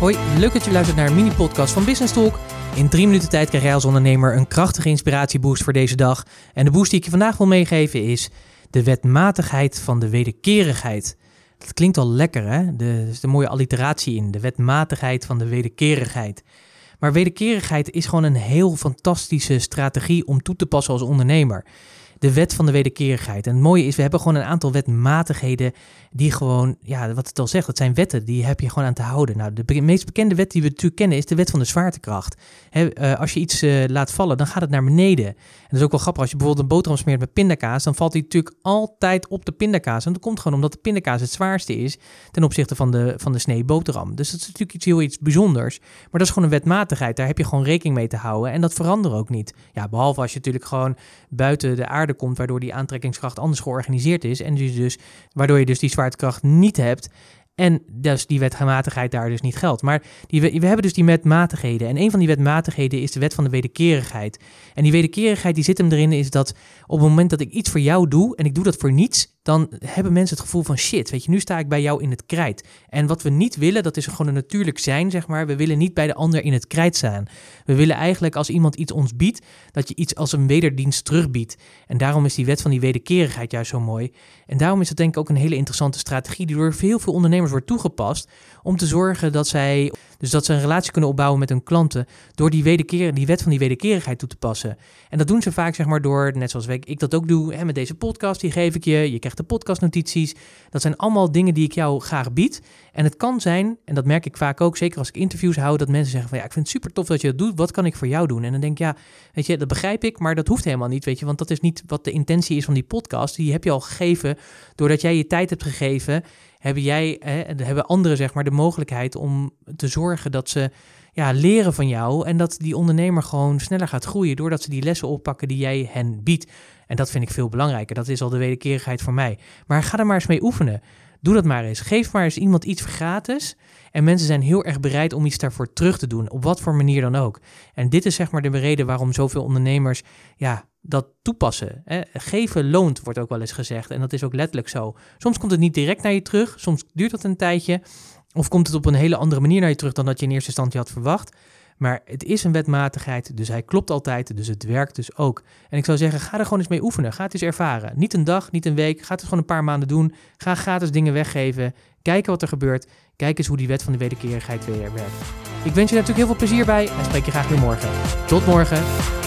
Hoi, leuk dat je luistert naar een mini-podcast van Business Talk. In drie minuten tijd krijg jij als ondernemer een krachtige inspiratieboost voor deze dag. En de boost die ik je vandaag wil meegeven is de wetmatigheid van de wederkerigheid. Dat klinkt al lekker, hè? Er is een mooie alliteratie in, de wetmatigheid van de wederkerigheid. Maar wederkerigheid is gewoon een heel fantastische strategie om toe te passen als ondernemer de wet van de wederkerigheid. En het mooie is, we hebben gewoon een aantal wetmatigheden die gewoon, ja, wat het al zegt, dat zijn wetten, die heb je gewoon aan te houden. Nou, de meest bekende wet die we natuurlijk kennen is de wet van de zwaartekracht. Eh, als je iets uh, laat vallen, dan gaat het naar beneden. En dat is ook wel grappig, als je bijvoorbeeld een boterham smeert met pindakaas, dan valt die natuurlijk altijd op de pindakaas. En dat komt gewoon omdat de pindakaas het zwaarste is ten opzichte van de, van de snee boterham. Dus dat is natuurlijk iets heel iets bijzonders. Maar dat is gewoon een wetmatigheid, daar heb je gewoon rekening mee te houden. En dat verandert ook niet. Ja, behalve als je natuurlijk gewoon buiten de aarde komt, waardoor die aantrekkingskracht anders georganiseerd is. En dus, dus waardoor je dus die zwaartekracht niet hebt. En dus die wetmatigheid daar dus niet geldt. Maar die, we, we hebben dus die wetmatigheden. En een van die wetmatigheden is de wet van de wederkerigheid. En die wederkerigheid die zit hem erin is dat op het moment dat ik iets voor jou doe en ik doe dat voor niets, dan hebben mensen het gevoel van shit, weet je, nu sta ik bij jou in het krijt. En wat we niet willen, dat is gewoon een natuurlijk zijn, zeg maar. We willen niet bij de ander in het krijt staan. We willen eigenlijk als iemand iets ons biedt, dat je iets als een wederdienst terugbiedt. En daarom is die wet van die wederkerigheid juist zo mooi. En daarom is het denk ik ook een hele interessante strategie die door heel veel ondernemers wordt toegepast om te zorgen dat zij dus dat ze een relatie kunnen opbouwen met hun klanten door die, wederkeer, die wet van die wederkerigheid toe te passen. En dat doen ze vaak zeg maar door, net zoals ik dat ook doe, hè, met deze podcast, die geef ik je. Je krijgt de podcastnotities. Dat zijn allemaal dingen die ik jou graag bied. En het kan zijn, en dat merk ik vaak ook, zeker als ik interviews hou, dat mensen zeggen van ja, ik vind het super tof dat je dat doet. Wat kan ik voor jou doen? En dan denk ik, ja, weet je, dat begrijp ik, maar dat hoeft helemaal niet, weet je. Want dat is niet wat de intentie is van die podcast. Die heb je al gegeven doordat jij je tijd hebt gegeven hebben jij, hebben anderen zeg maar de mogelijkheid om te zorgen dat ze ja, leren van jou en dat die ondernemer gewoon sneller gaat groeien doordat ze die lessen oppakken die jij hen biedt. En dat vind ik veel belangrijker. Dat is al de wederkerigheid voor mij. Maar ga er maar eens mee oefenen. Doe dat maar eens. Geef maar eens iemand iets gratis. En mensen zijn heel erg bereid om iets daarvoor terug te doen. Op wat voor manier dan ook. En dit is zeg maar de reden waarom zoveel ondernemers ja, dat toepassen. Hè. Geven loont, wordt ook wel eens gezegd. En dat is ook letterlijk zo. Soms komt het niet direct naar je terug. Soms duurt dat een tijdje. Of komt het op een hele andere manier naar je terug dan dat je in eerste instantie had verwacht. Maar het is een wetmatigheid, dus hij klopt altijd, dus het werkt dus ook. En ik zou zeggen, ga er gewoon eens mee oefenen. Ga het eens ervaren. Niet een dag, niet een week. Ga het gewoon een paar maanden doen. Ga gratis dingen weggeven. Kijken wat er gebeurt. Kijk eens hoe die wet van de wederkerigheid weer werkt. Ik wens je natuurlijk heel veel plezier bij en spreek je graag weer morgen. Tot morgen.